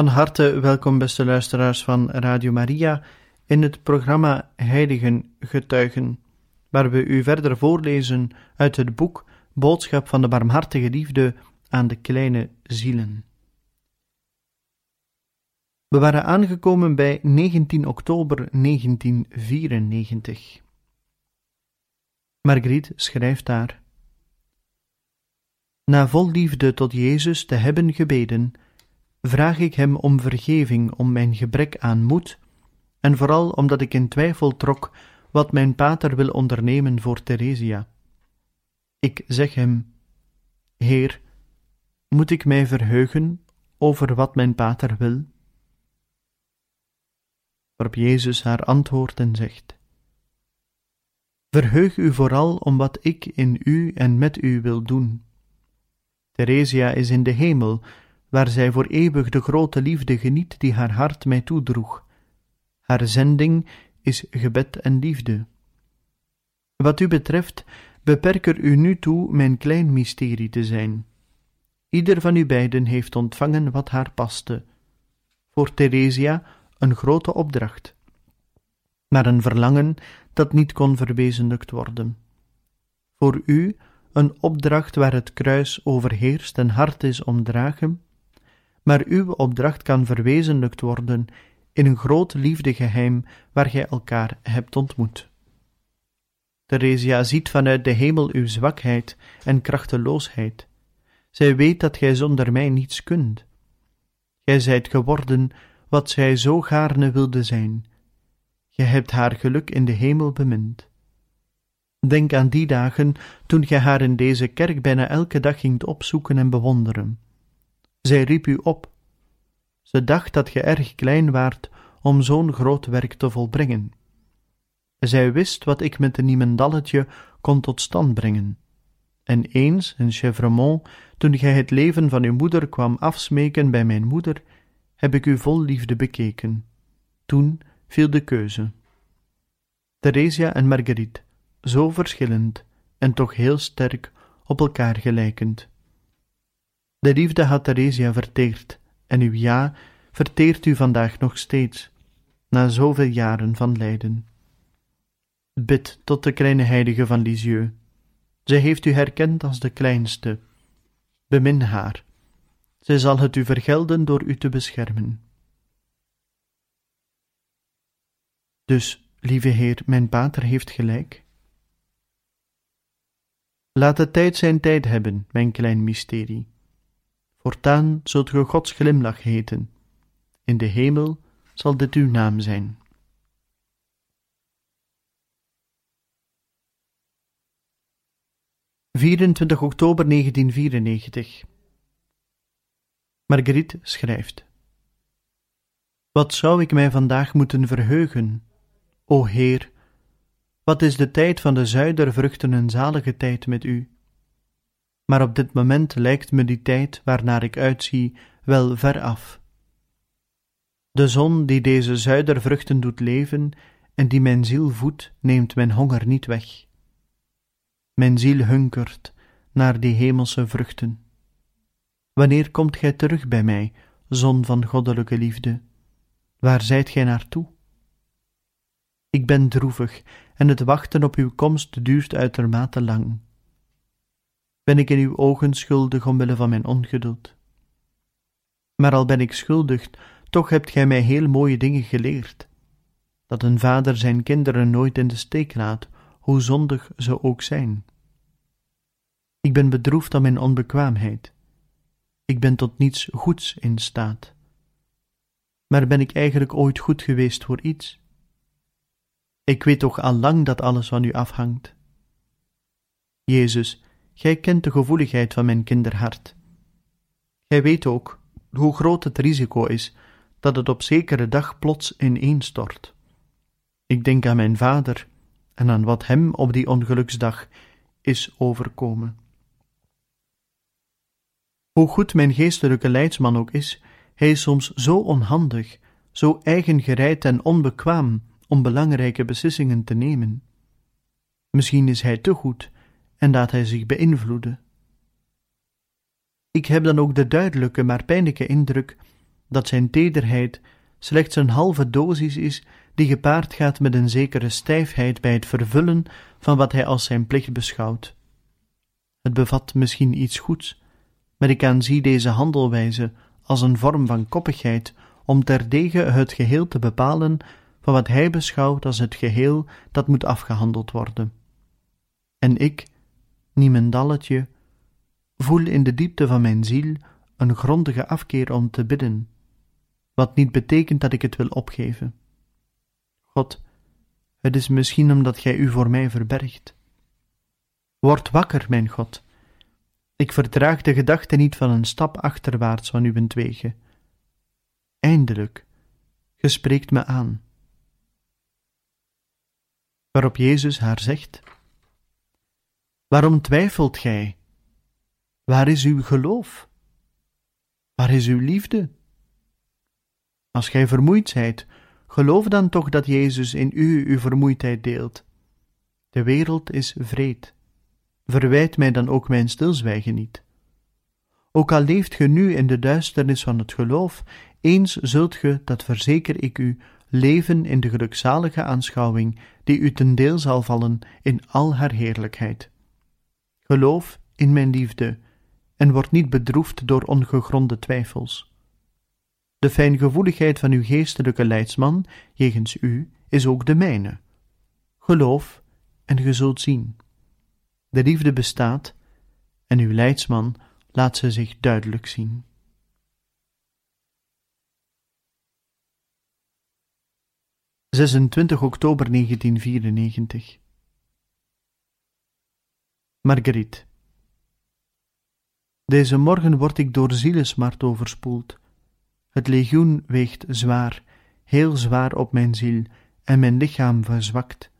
Van harte welkom, beste luisteraars van Radio Maria, in het programma Heiligen Getuigen, waar we u verder voorlezen uit het boek Boodschap van de Barmhartige Liefde aan de kleine zielen. We waren aangekomen bij 19 oktober 1994. Marguerite schrijft daar: Na vol liefde tot Jezus te hebben gebeden, vraag ik Hem om vergeving om mijn gebrek aan moed, en vooral omdat ik in twijfel trok wat mijn pater wil ondernemen voor Theresia. Ik zeg Hem: Heer, moet ik mij verheugen over wat mijn pater wil? Waarop Jezus haar antwoordt en zegt: Verheug u vooral om wat ik in u en met u wil doen. Theresia is in de hemel, waar zij voor eeuwig de grote liefde geniet die haar hart mij toedroeg. Haar zending is gebed en liefde. Wat u betreft, beperk er u nu toe mijn klein mysterie te zijn. Ieder van u beiden heeft ontvangen wat haar paste. Voor Theresia een grote opdracht, maar een verlangen dat niet kon verwezenlijkt worden. Voor u een opdracht waar het kruis overheerst en hard is omdragen, maar uw opdracht kan verwezenlijkt worden in een groot liefdegeheim waar gij elkaar hebt ontmoet. Theresia ziet vanuit de hemel uw zwakheid en krachteloosheid. Zij weet dat gij zonder mij niets kunt. Gij zijt geworden wat zij zo gaarne wilde zijn. Gij hebt haar geluk in de hemel bemind. Denk aan die dagen toen gij haar in deze kerk bijna elke dag gingt opzoeken en bewonderen. Zij riep u op. Ze dacht dat ge erg klein waart om zo'n groot werk te volbrengen. Zij wist wat ik met een niemendalletje kon tot stand brengen. En eens in Chevremont, toen gij het leven van uw moeder kwam afsmeken bij mijn moeder, heb ik u vol liefde bekeken. Toen viel de keuze. Theresia en Marguerite, zo verschillend en toch heel sterk op elkaar gelijkend. De liefde had Theresia verteerd, en uw ja verteert u vandaag nog steeds, na zoveel jaren van lijden. Bid tot de kleine heilige van Lisieux. Zij heeft u herkend als de kleinste. Bemin haar. Zij zal het u vergelden door u te beschermen. Dus, lieve Heer, mijn pater heeft gelijk. Laat de tijd zijn tijd hebben, mijn klein mysterie. Voortaan zult ge Gods glimlach heten. In de hemel zal dit uw naam zijn. ...24 oktober 1994 Marguerite schrijft... Wat zou ik mij vandaag moeten verheugen, o Heer, wat is de tijd van de zuidervruchten een zalige tijd met u? Maar op dit moment lijkt me die tijd waarnaar ik uitzie wel ver af. De zon die deze zuidervruchten doet leven en die mijn ziel voedt, neemt mijn honger niet weg. Mijn ziel hunkert naar die hemelse vruchten. Wanneer komt gij terug bij mij, zon van goddelijke liefde? Waar zijt gij naartoe? Ik ben droevig en het wachten op uw komst duurt uitermate lang ben ik in uw ogen schuldig omwille van mijn ongeduld. Maar al ben ik schuldig, toch hebt gij mij heel mooie dingen geleerd. Dat een vader zijn kinderen nooit in de steek laat, hoe zondig ze ook zijn. Ik ben bedroefd aan mijn onbekwaamheid. Ik ben tot niets goeds in staat. Maar ben ik eigenlijk ooit goed geweest voor iets? Ik weet toch al lang dat alles van u afhangt. Jezus, Gij kent de gevoeligheid van mijn kinderhart. Gij weet ook hoe groot het risico is dat het op zekere dag plots ineenstort. Ik denk aan mijn vader en aan wat hem op die ongeluksdag is overkomen. Hoe goed mijn geestelijke leidsman ook is, hij is soms zo onhandig, zo eigengereid en onbekwaam om belangrijke beslissingen te nemen. Misschien is hij te goed en laat hij zich beïnvloeden. Ik heb dan ook de duidelijke maar pijnlijke indruk dat zijn tederheid slechts een halve dosis is die gepaard gaat met een zekere stijfheid bij het vervullen van wat hij als zijn plicht beschouwt. Het bevat misschien iets goeds, maar ik aanzie deze handelwijze als een vorm van koppigheid om terdege het geheel te bepalen van wat hij beschouwt als het geheel dat moet afgehandeld worden. En ik, niemendalletje, voel in de diepte van mijn ziel een grondige afkeer om te bidden, wat niet betekent dat ik het wil opgeven. God, het is misschien omdat Gij u voor mij verbergt. Word wakker, mijn God. Ik verdraag de gedachte niet van een stap achterwaarts van uwentwege. Eindelijk, ge spreekt me aan. Waarop Jezus haar zegt: Waarom twijfelt gij? Waar is uw geloof? Waar is uw liefde? Als gij vermoeid zijt, geloof dan toch dat Jezus in u uw vermoeidheid deelt. De wereld is vreed. Verwijt mij dan ook mijn stilzwijgen niet. Ook al leeft ge nu in de duisternis van het geloof, eens zult ge, dat verzeker ik u, leven in de gelukzalige aanschouwing die u ten deel zal vallen in al haar heerlijkheid. Geloof in mijn liefde en word niet bedroefd door ongegronde twijfels. De fijngevoeligheid van uw geestelijke leidsman jegens u is ook de mijne. Geloof en ge zult zien. De liefde bestaat en uw leidsman laat ze zich duidelijk zien. ...26 oktober 1994 Marguerite Deze morgen word ik door zielesmart overspoeld. Het legioen weegt zwaar, heel zwaar op mijn ziel, en mijn lichaam verzwakt.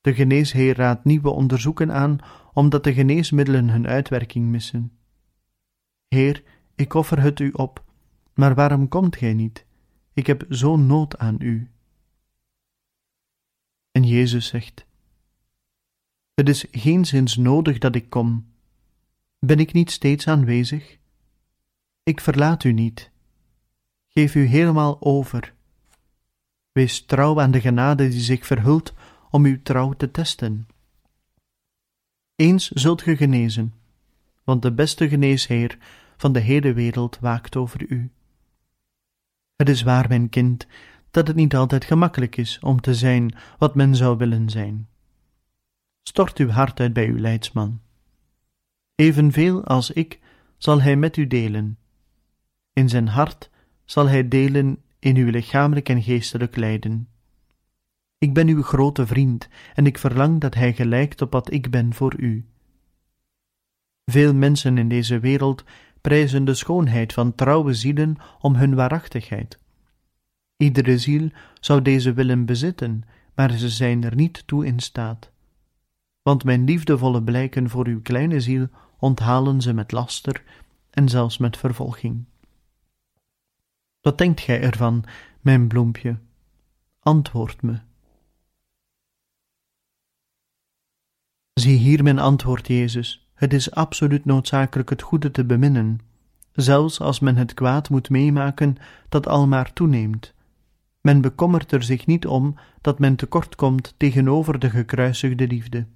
De geneesheer raadt nieuwe onderzoeken aan, omdat de geneesmiddelen hun uitwerking missen. Heer, ik offer het u op, maar waarom komt gij niet? Ik heb zo'n nood aan u. En Jezus zegt: Het is geenszins nodig dat ik kom. Ben ik niet steeds aanwezig? Ik verlaat u niet. Geef u helemaal over. Wees trouw aan de genade die zich verhult om uw trouw te testen. Eens zult ge genezen, want de beste geneesheer van de hele wereld waakt over u. Het is waar, mijn kind, dat het niet altijd gemakkelijk is om te zijn wat men zou willen zijn. Stort uw hart uit bij uw leidsman. Evenveel als ik zal hij met u delen. In zijn hart zal hij delen in uw lichamelijk en geestelijk lijden. Ik ben uw grote vriend en ik verlang dat hij gelijkt op wat ik ben voor u. Veel mensen in deze wereld prijzen de schoonheid van trouwe zielen om hun waarachtigheid. Iedere ziel zou deze willen bezitten, maar ze zijn er niet toe in staat. Want mijn liefdevolle blijken voor uw kleine ziel onthalen ze met laster en zelfs met vervolging. Wat denkt gij ervan, mijn bloempje? Antwoord me. Zie hier mijn antwoord, Jezus. Het is absoluut noodzakelijk het goede te beminnen, zelfs als men het kwaad moet meemaken dat almaar toeneemt. Men bekommert er zich niet om dat men tekort komt tegenover de gekruisigde liefde.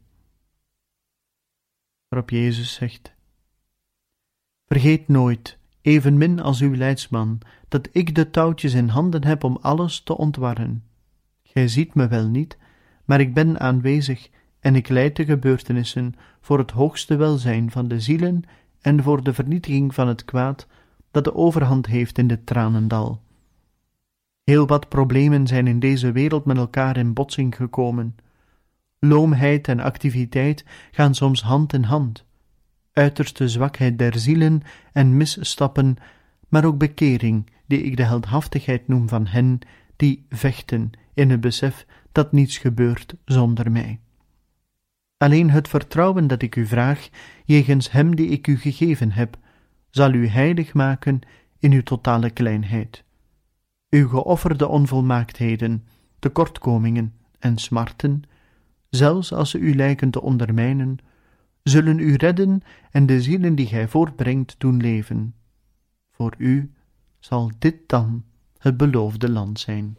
Waarop Jezus zegt: Vergeet nooit, evenmin als uw leidsman, dat ik de touwtjes in handen heb om alles te ontwarren. Gij ziet me wel niet, maar ik ben aanwezig en ik leid de gebeurtenissen voor het hoogste welzijn van de zielen en voor de vernietiging van het kwaad dat de overhand heeft in dit tranendal. Heel wat problemen zijn in deze wereld met elkaar in botsing gekomen. Loomheid en activiteit gaan soms hand in hand. Uiterste zwakheid der zielen en misstappen, maar ook bekering, die ik de heldhaftigheid noem van hen die vechten in het besef dat niets gebeurt zonder mij. Alleen het vertrouwen dat ik u vraag, jegens Hem die ik u gegeven heb, zal u heilig maken in uw totale kleinheid. Uw geofferde onvolmaaktheden, tekortkomingen en smarten, zelfs als ze u lijken te ondermijnen, zullen u redden en de zielen die gij voortbrengt doen leven. Voor u zal dit dan het beloofde land zijn.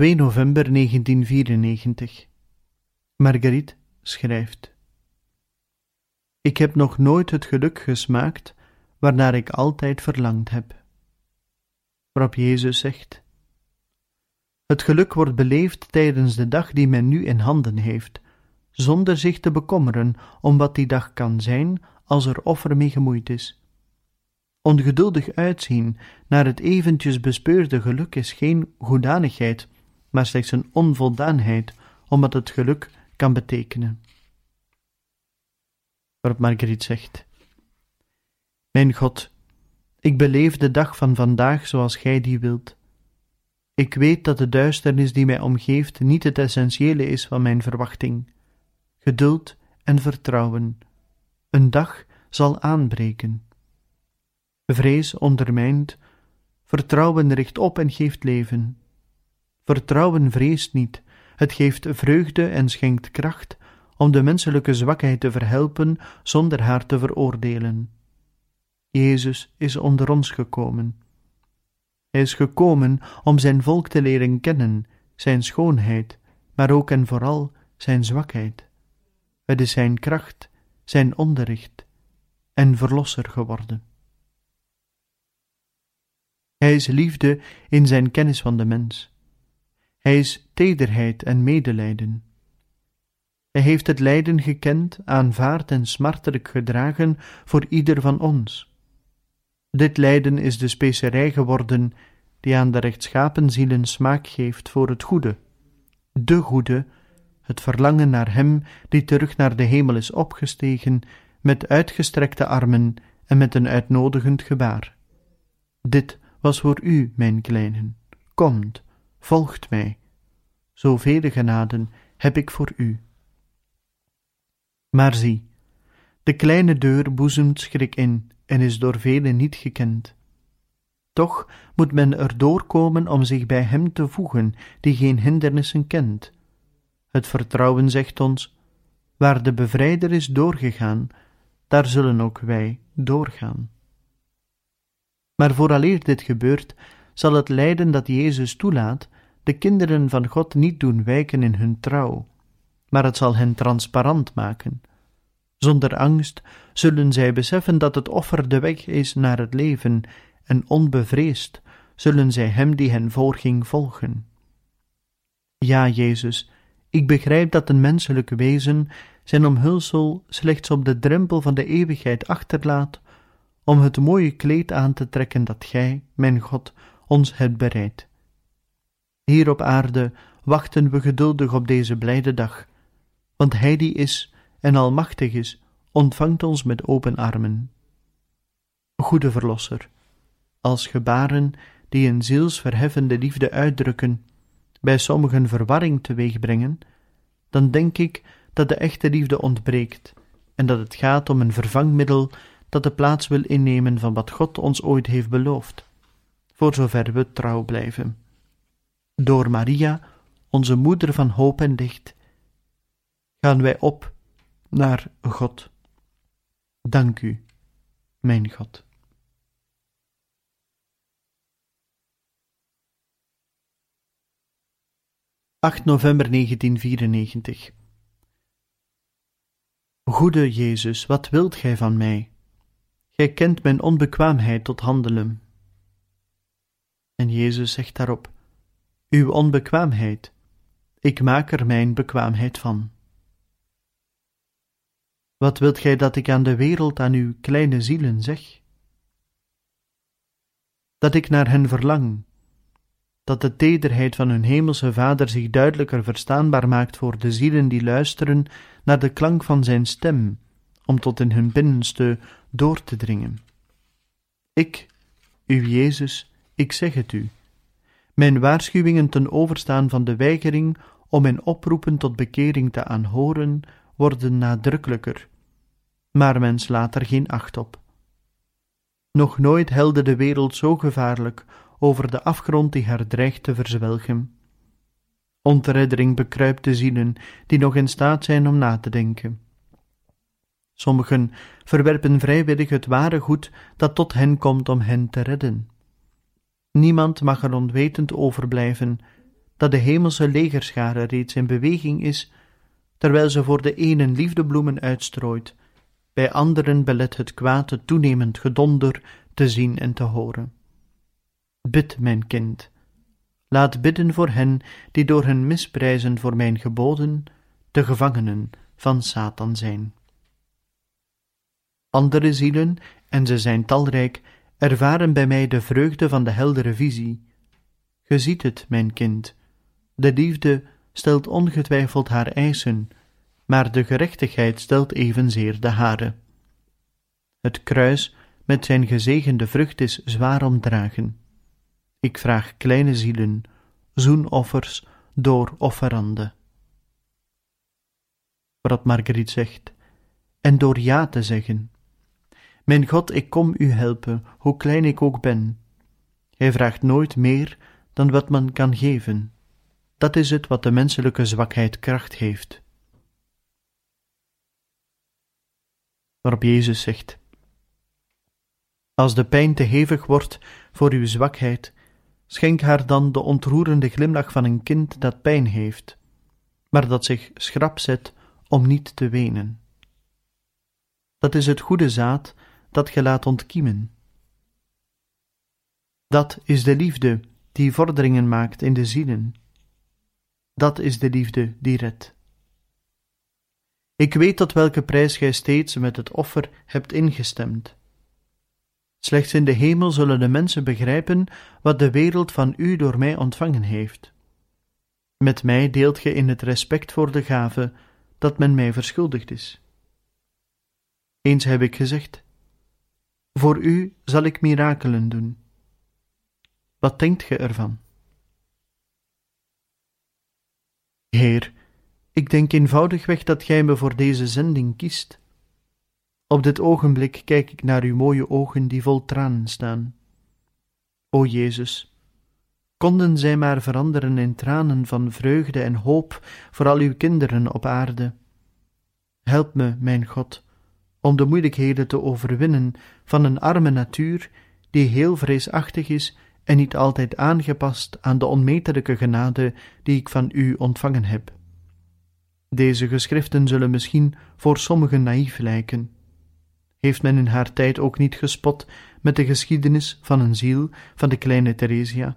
2 november 1994. Marguerite schrijft: Ik heb nog nooit het geluk gesmaakt waarnaar ik altijd verlangd heb. Waarop Jezus zegt: Het geluk wordt beleefd tijdens de dag die men nu in handen heeft, zonder zich te bekommeren om wat die dag kan zijn als er offer mee gemoeid is. Ongeduldig uitzien naar het eventjes bespeurde geluk is geen goedanigheid maar slechts een onvoldaanheid, omdat het geluk kan betekenen. Waarop Marguerite zegt: Mijn God, ik beleef de dag van vandaag zoals Gij die wilt. Ik weet dat de duisternis die mij omgeeft niet het essentiële is van mijn verwachting. Geduld en vertrouwen. Een dag zal aanbreken. Vrees ondermijnt, vertrouwen richt op en geeft leven. Vertrouwen vreest niet, het geeft vreugde en schenkt kracht om de menselijke zwakheid te verhelpen zonder haar te veroordelen. Jezus is onder ons gekomen. Hij is gekomen om zijn volk te leren kennen, zijn schoonheid, maar ook en vooral zijn zwakheid. Het is zijn kracht, zijn onderricht en verlosser geworden. Hij is liefde in zijn kennis van de mens. Hij is tederheid en medelijden. Hij heeft het lijden gekend, aanvaard en smartelijk gedragen voor ieder van ons. Dit lijden is de specerij geworden die aan de rechtschapen zielen smaak geeft voor het goede, de goede, het verlangen naar Hem die terug naar de hemel is opgestegen, met uitgestrekte armen en met een uitnodigend gebaar. Dit was voor u, mijn kleinen. Komt, volgt mij. Zoveel genaden heb ik voor u. Maar zie, de kleine deur boezemt schrik in en is door velen niet gekend. Toch moet men er doorkomen om zich bij hem te voegen, die geen hindernissen kent. Het vertrouwen zegt ons: waar de bevrijder is doorgegaan, daar zullen ook wij doorgaan. Maar vooraleer dit gebeurt, zal het lijden dat Jezus toelaat, de kinderen van God niet doen wijken in hun trouw, maar het zal hen transparant maken. Zonder angst zullen zij beseffen dat het offer de weg is naar het leven, en onbevreesd zullen zij hem die hen voorging volgen. Ja, Jezus, ik begrijp dat een menselijk wezen zijn omhulsel slechts op de drempel van de eeuwigheid achterlaat, om het mooie kleed aan te trekken dat Gij, mijn God, ons hebt bereid. Hier op aarde wachten we geduldig op deze blijde dag, want Hij die is en almachtig is, ontvangt ons met open armen. Goede Verlosser, als gebaren die een zielsverheffende liefde uitdrukken, bij sommigen verwarring teweegbrengen, dan denk ik dat de echte liefde ontbreekt en dat het gaat om een vervangmiddel dat de plaats wil innemen van wat God ons ooit heeft beloofd, voor zover we trouw blijven. Door Maria, onze moeder van hoop en licht, gaan wij op naar God. Dank u, mijn God. 8 november 1994 Goede Jezus, wat wilt gij van mij? Gij kent mijn onbekwaamheid tot handelen. En Jezus zegt daarop: Uw onbekwaamheid, ik maak er mijn bekwaamheid van. Wat wilt gij dat ik aan de wereld, aan uw kleine zielen zeg? Dat ik naar hen verlang, dat de tederheid van hun hemelse Vader zich duidelijker verstaanbaar maakt voor de zielen die luisteren naar de klank van zijn stem, om tot in hun binnenste door te dringen. Ik, uw Jezus, ik zeg het u. Mijn waarschuwingen ten overstaan van de weigering om mijn oproepen tot bekering te aanhoren, worden nadrukkelijker, maar men slaat er geen acht op. Nog nooit helde de wereld zo gevaarlijk over de afgrond die haar dreigt te verzwelgen. Ontreddering bekruipt de zielen die nog in staat zijn om na te denken. Sommigen verwerpen vrijwillig het ware goed dat tot hen komt om hen te redden. Niemand mag er onwetend overblijven dat de hemelse legerschare reeds in beweging is, terwijl ze voor de ene liefdebloemen uitstrooit, bij anderen belet het kwaad toenemend gedonder te zien en te horen. Bid, mijn kind, laat bidden voor hen die door hun misprijzen voor mijn geboden de gevangenen van Satan zijn. Andere zielen, en ze zijn talrijk, ervaren bij mij de vreugde van de heldere visie. Ge ziet het, mijn kind, de liefde stelt ongetwijfeld haar eisen, maar de gerechtigheid stelt evenzeer de hare. Het kruis met zijn gezegende vrucht is zwaar omdragen. Ik vraag kleine zielen, zoenoffers door offerande. Wat Marguerite zegt, en door ja te zeggen. Mijn God, ik kom u helpen, hoe klein ik ook ben. Hij vraagt nooit meer dan wat men kan geven. Dat is het wat de menselijke zwakheid kracht heeft. Waarop Jezus zegt: Als de pijn te hevig wordt voor uw zwakheid, Schenk haar dan de ontroerende glimlach van een kind dat pijn heeft, maar dat zich schrap zet om niet te wenen. Dat is het goede zaad dat ge laat ontkiemen. Dat is de liefde die vorderingen maakt in de zielen. Dat is de liefde die redt. Ik weet tot welke prijs gij steeds met het offer hebt ingestemd. Slechts in de hemel zullen de mensen begrijpen wat de wereld van u door mij ontvangen heeft. Met mij deelt ge in het respect voor de gave dat men mij verschuldigd is. Eens heb ik gezegd: Voor u zal ik mirakelen doen. Wat denkt ge ervan? Heer, ik denk eenvoudigweg dat gij me voor deze zending kiest. Op dit ogenblik kijk ik naar uw mooie ogen die vol tranen staan. O Jezus, konden zij maar veranderen in tranen van vreugde en hoop voor al uw kinderen op aarde. Help me, mijn God, om de moeilijkheden te overwinnen van een arme natuur die heel vreesachtig is en niet altijd aangepast aan de onmetelijke genade die ik van u ontvangen heb. Deze geschriften zullen misschien voor sommigen naïef lijken. Heeft men in haar tijd ook niet gespot met de geschiedenis van een ziel van de kleine Theresia?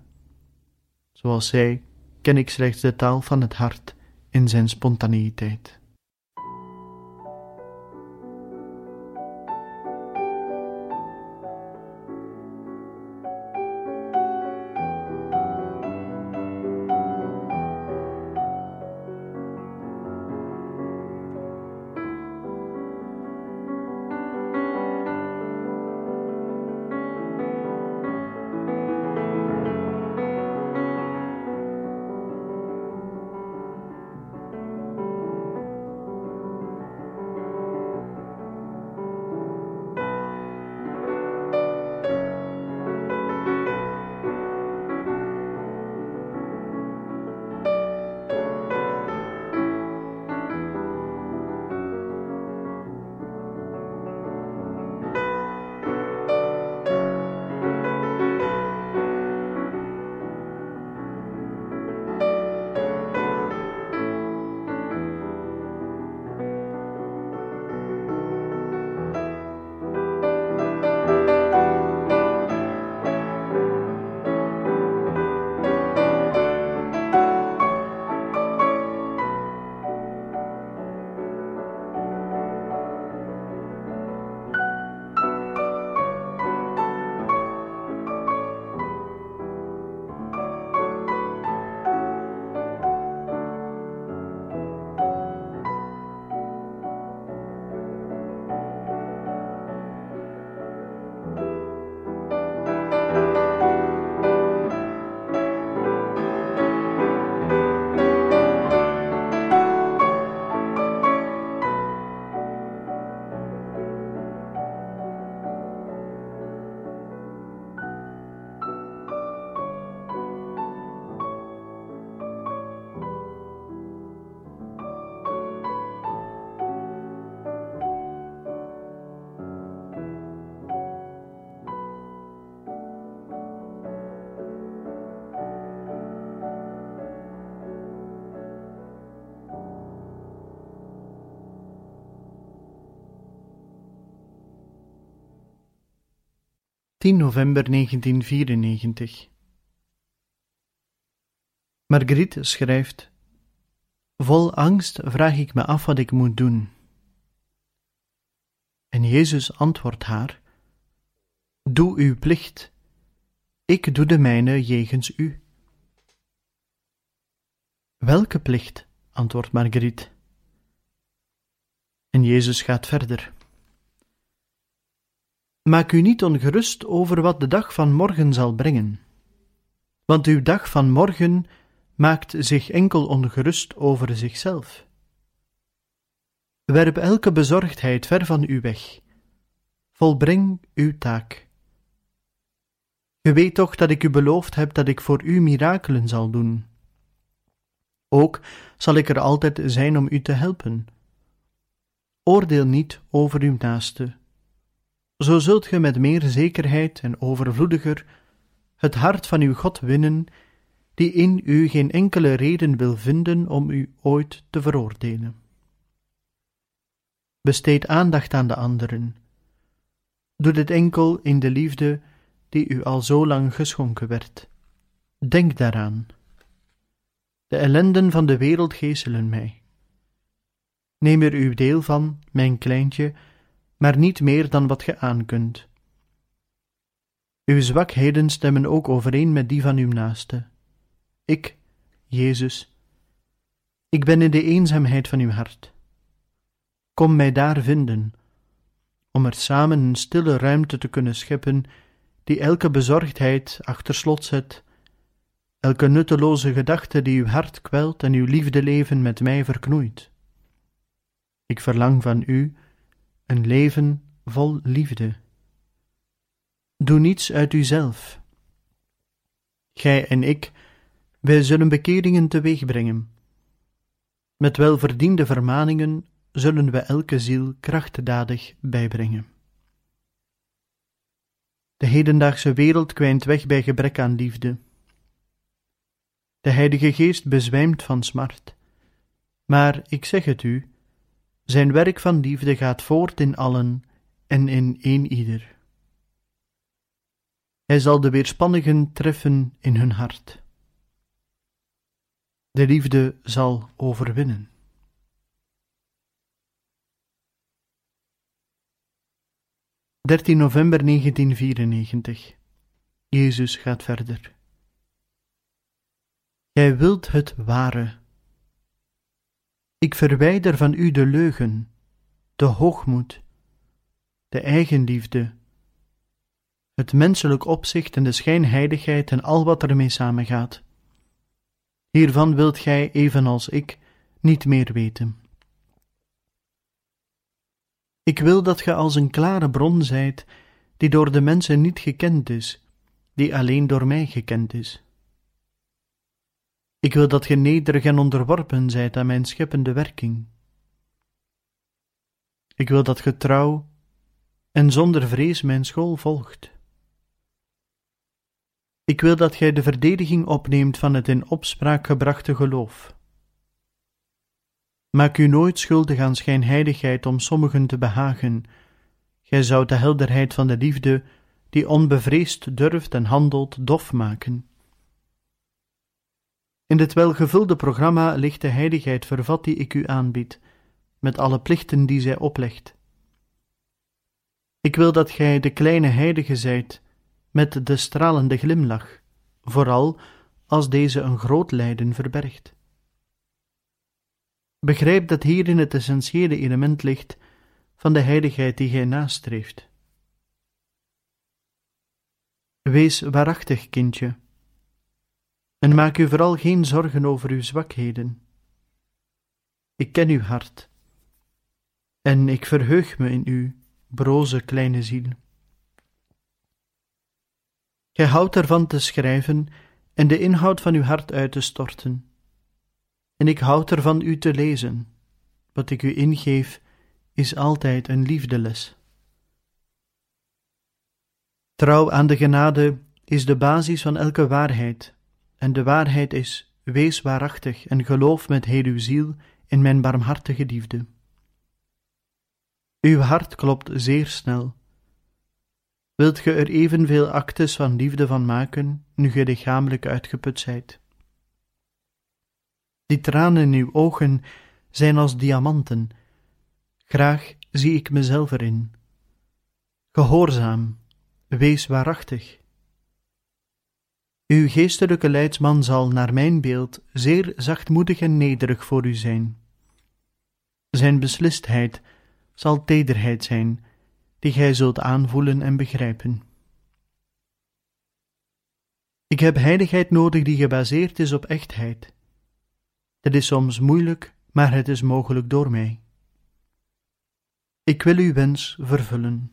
Zoals zij ken ik slechts de taal van het hart in zijn spontaneïteit. 10 november 1994. Marguerite schrijft: Vol angst vraag ik me af wat ik moet doen. En Jezus antwoordt haar: Doe uw plicht, ik doe de mijne jegens u. Welke plicht? antwoordt Marguerite. En Jezus gaat verder. Maak u niet ongerust over wat de dag van morgen zal brengen, want uw dag van morgen maakt zich enkel ongerust over zichzelf. Werp elke bezorgdheid ver van u weg. Volbreng uw taak. Ge weet toch dat ik u beloofd heb dat ik voor u mirakelen zal doen. Ook zal ik er altijd zijn om u te helpen. Oordeel niet over uw naaste zo zult ge met meer zekerheid en overvloediger het hart van uw God winnen, die in u geen enkele reden wil vinden om u ooit te veroordelen. Besteed aandacht aan de anderen. Doe dit enkel in de liefde die u al zo lang geschonken werd. Denk daaraan. De ellenden van de wereld geeselen mij. Neem er uw deel van, mijn kleintje, maar niet meer dan wat ge aan kunt. Uw zwakheden stemmen ook overeen met die van uw naaste. Ik, Jezus, ik ben in de eenzaamheid van uw hart. Kom mij daar vinden, om er samen een stille ruimte te kunnen scheppen die elke bezorgdheid achter slot zet, elke nutteloze gedachte die uw hart kwelt en uw liefdeleven met mij verknoeit. Ik verlang van u een leven vol liefde. Doe niets uit uzelf. Gij en ik, wij zullen bekeringen teweegbrengen. Met welverdiende vermaningen zullen we elke ziel krachtdadig bijbrengen. De hedendaagse wereld kwijnt weg bij gebrek aan liefde. De Heilige Geest bezwijmt van smart. Maar ik zeg het u, zijn werk van liefde gaat voort in allen en in een ieder. Hij zal de weerspannigen treffen in hun hart. De liefde zal overwinnen. 13 november 1994. Jezus gaat verder. Gij wilt het ware. Ik verwijder van u de leugen, de hoogmoed, de eigenliefde, het menselijk opzicht en de schijnheiligheid en al wat ermee samengaat. Hiervan wilt gij, evenals ik, niet meer weten. Ik wil dat ge als een klare bron zijt, die door de mensen niet gekend is, die alleen door mij gekend is. Ik wil dat ge nederig en onderworpen zijt aan mijn scheppende werking. Ik wil dat ge trouw en zonder vrees mijn school volgt. Ik wil dat gij de verdediging opneemt van het in opspraak gebrachte geloof. Maak u nooit schuldig aan schijnheiligheid om sommigen te behagen. Gij zoudt de helderheid van de liefde, die onbevreesd durft en handelt, dof maken. In dit welgevulde programma ligt de heiligheid vervat die ik u aanbied, met alle plichten die zij oplegt. Ik wil dat gij de kleine heilige zijt, met de stralende glimlach, vooral als deze een groot lijden verbergt. Begrijp dat hierin het essentiële element ligt van de heiligheid die gij nastreeft. Wees waarachtig, kindje, en maak u vooral geen zorgen over uw zwakheden. Ik ken uw hart, en ik verheug me in u, broze kleine ziel. Gij houdt ervan te schrijven en de inhoud van uw hart uit te storten en ik houd ervan u te lezen. Wat ik u ingeef is altijd een liefdeles. Trouw aan de genade is de basis van elke waarheid, en de waarheid is: wees waarachtig en geloof met heel uw ziel in mijn barmhartige liefde. Uw hart klopt zeer snel. Wilt ge er evenveel actes van liefde van maken, nu ge lichamelijk uitgeput zijt? Die tranen in uw ogen zijn als diamanten. Graag zie ik mezelf erin. Gehoorzaam, wees waarachtig. Uw geestelijke leidsman zal naar mijn beeld zeer zachtmoedig en nederig voor u zijn. Zijn beslistheid zal tederheid zijn, die gij zult aanvoelen en begrijpen. Ik heb heiligheid nodig die gebaseerd is op echtheid. Het is soms moeilijk, maar het is mogelijk door mij. Ik wil uw wens vervullen.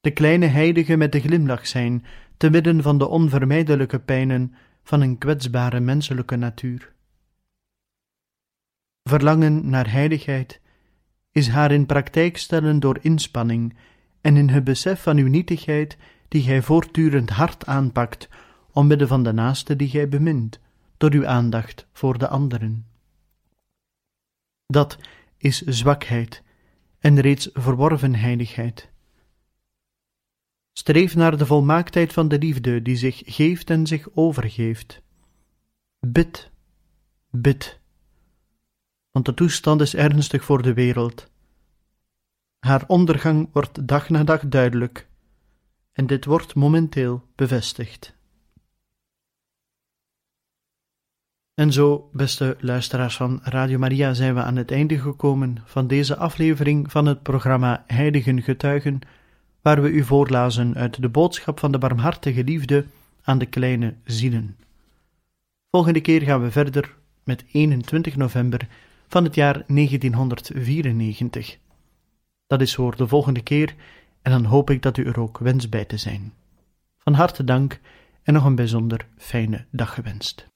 De kleine heilige met de glimlach zijn, te midden van de onvermijdelijke pijnen van een kwetsbare menselijke natuur. Verlangen naar heiligheid is haar in praktijk stellen door inspanning en in het besef van uw nietigheid die gij voortdurend hard aanpakt, omwille van de naaste die gij bemint, door uw aandacht voor de anderen. Dat is zwakheid en reeds verworven heiligheid. Streef naar de volmaaktheid van de liefde die zich geeft en zich overgeeft. Bid, bid, want de toestand is ernstig voor de wereld. Haar ondergang wordt dag na dag duidelijk, en dit wordt momenteel bevestigd. En zo, beste luisteraars van Radio Maria, zijn we aan het einde gekomen van deze aflevering van het programma Heiligen Getuigen, waar we u voorlazen uit de boodschap van de barmhartige liefde aan de kleine zielen. Volgende keer gaan we verder met 21 november van het jaar 1994. Dat is voor de volgende keer en dan hoop ik dat u er ook wens bij te zijn. Van harte dank en nog een bijzonder fijne dag gewenst.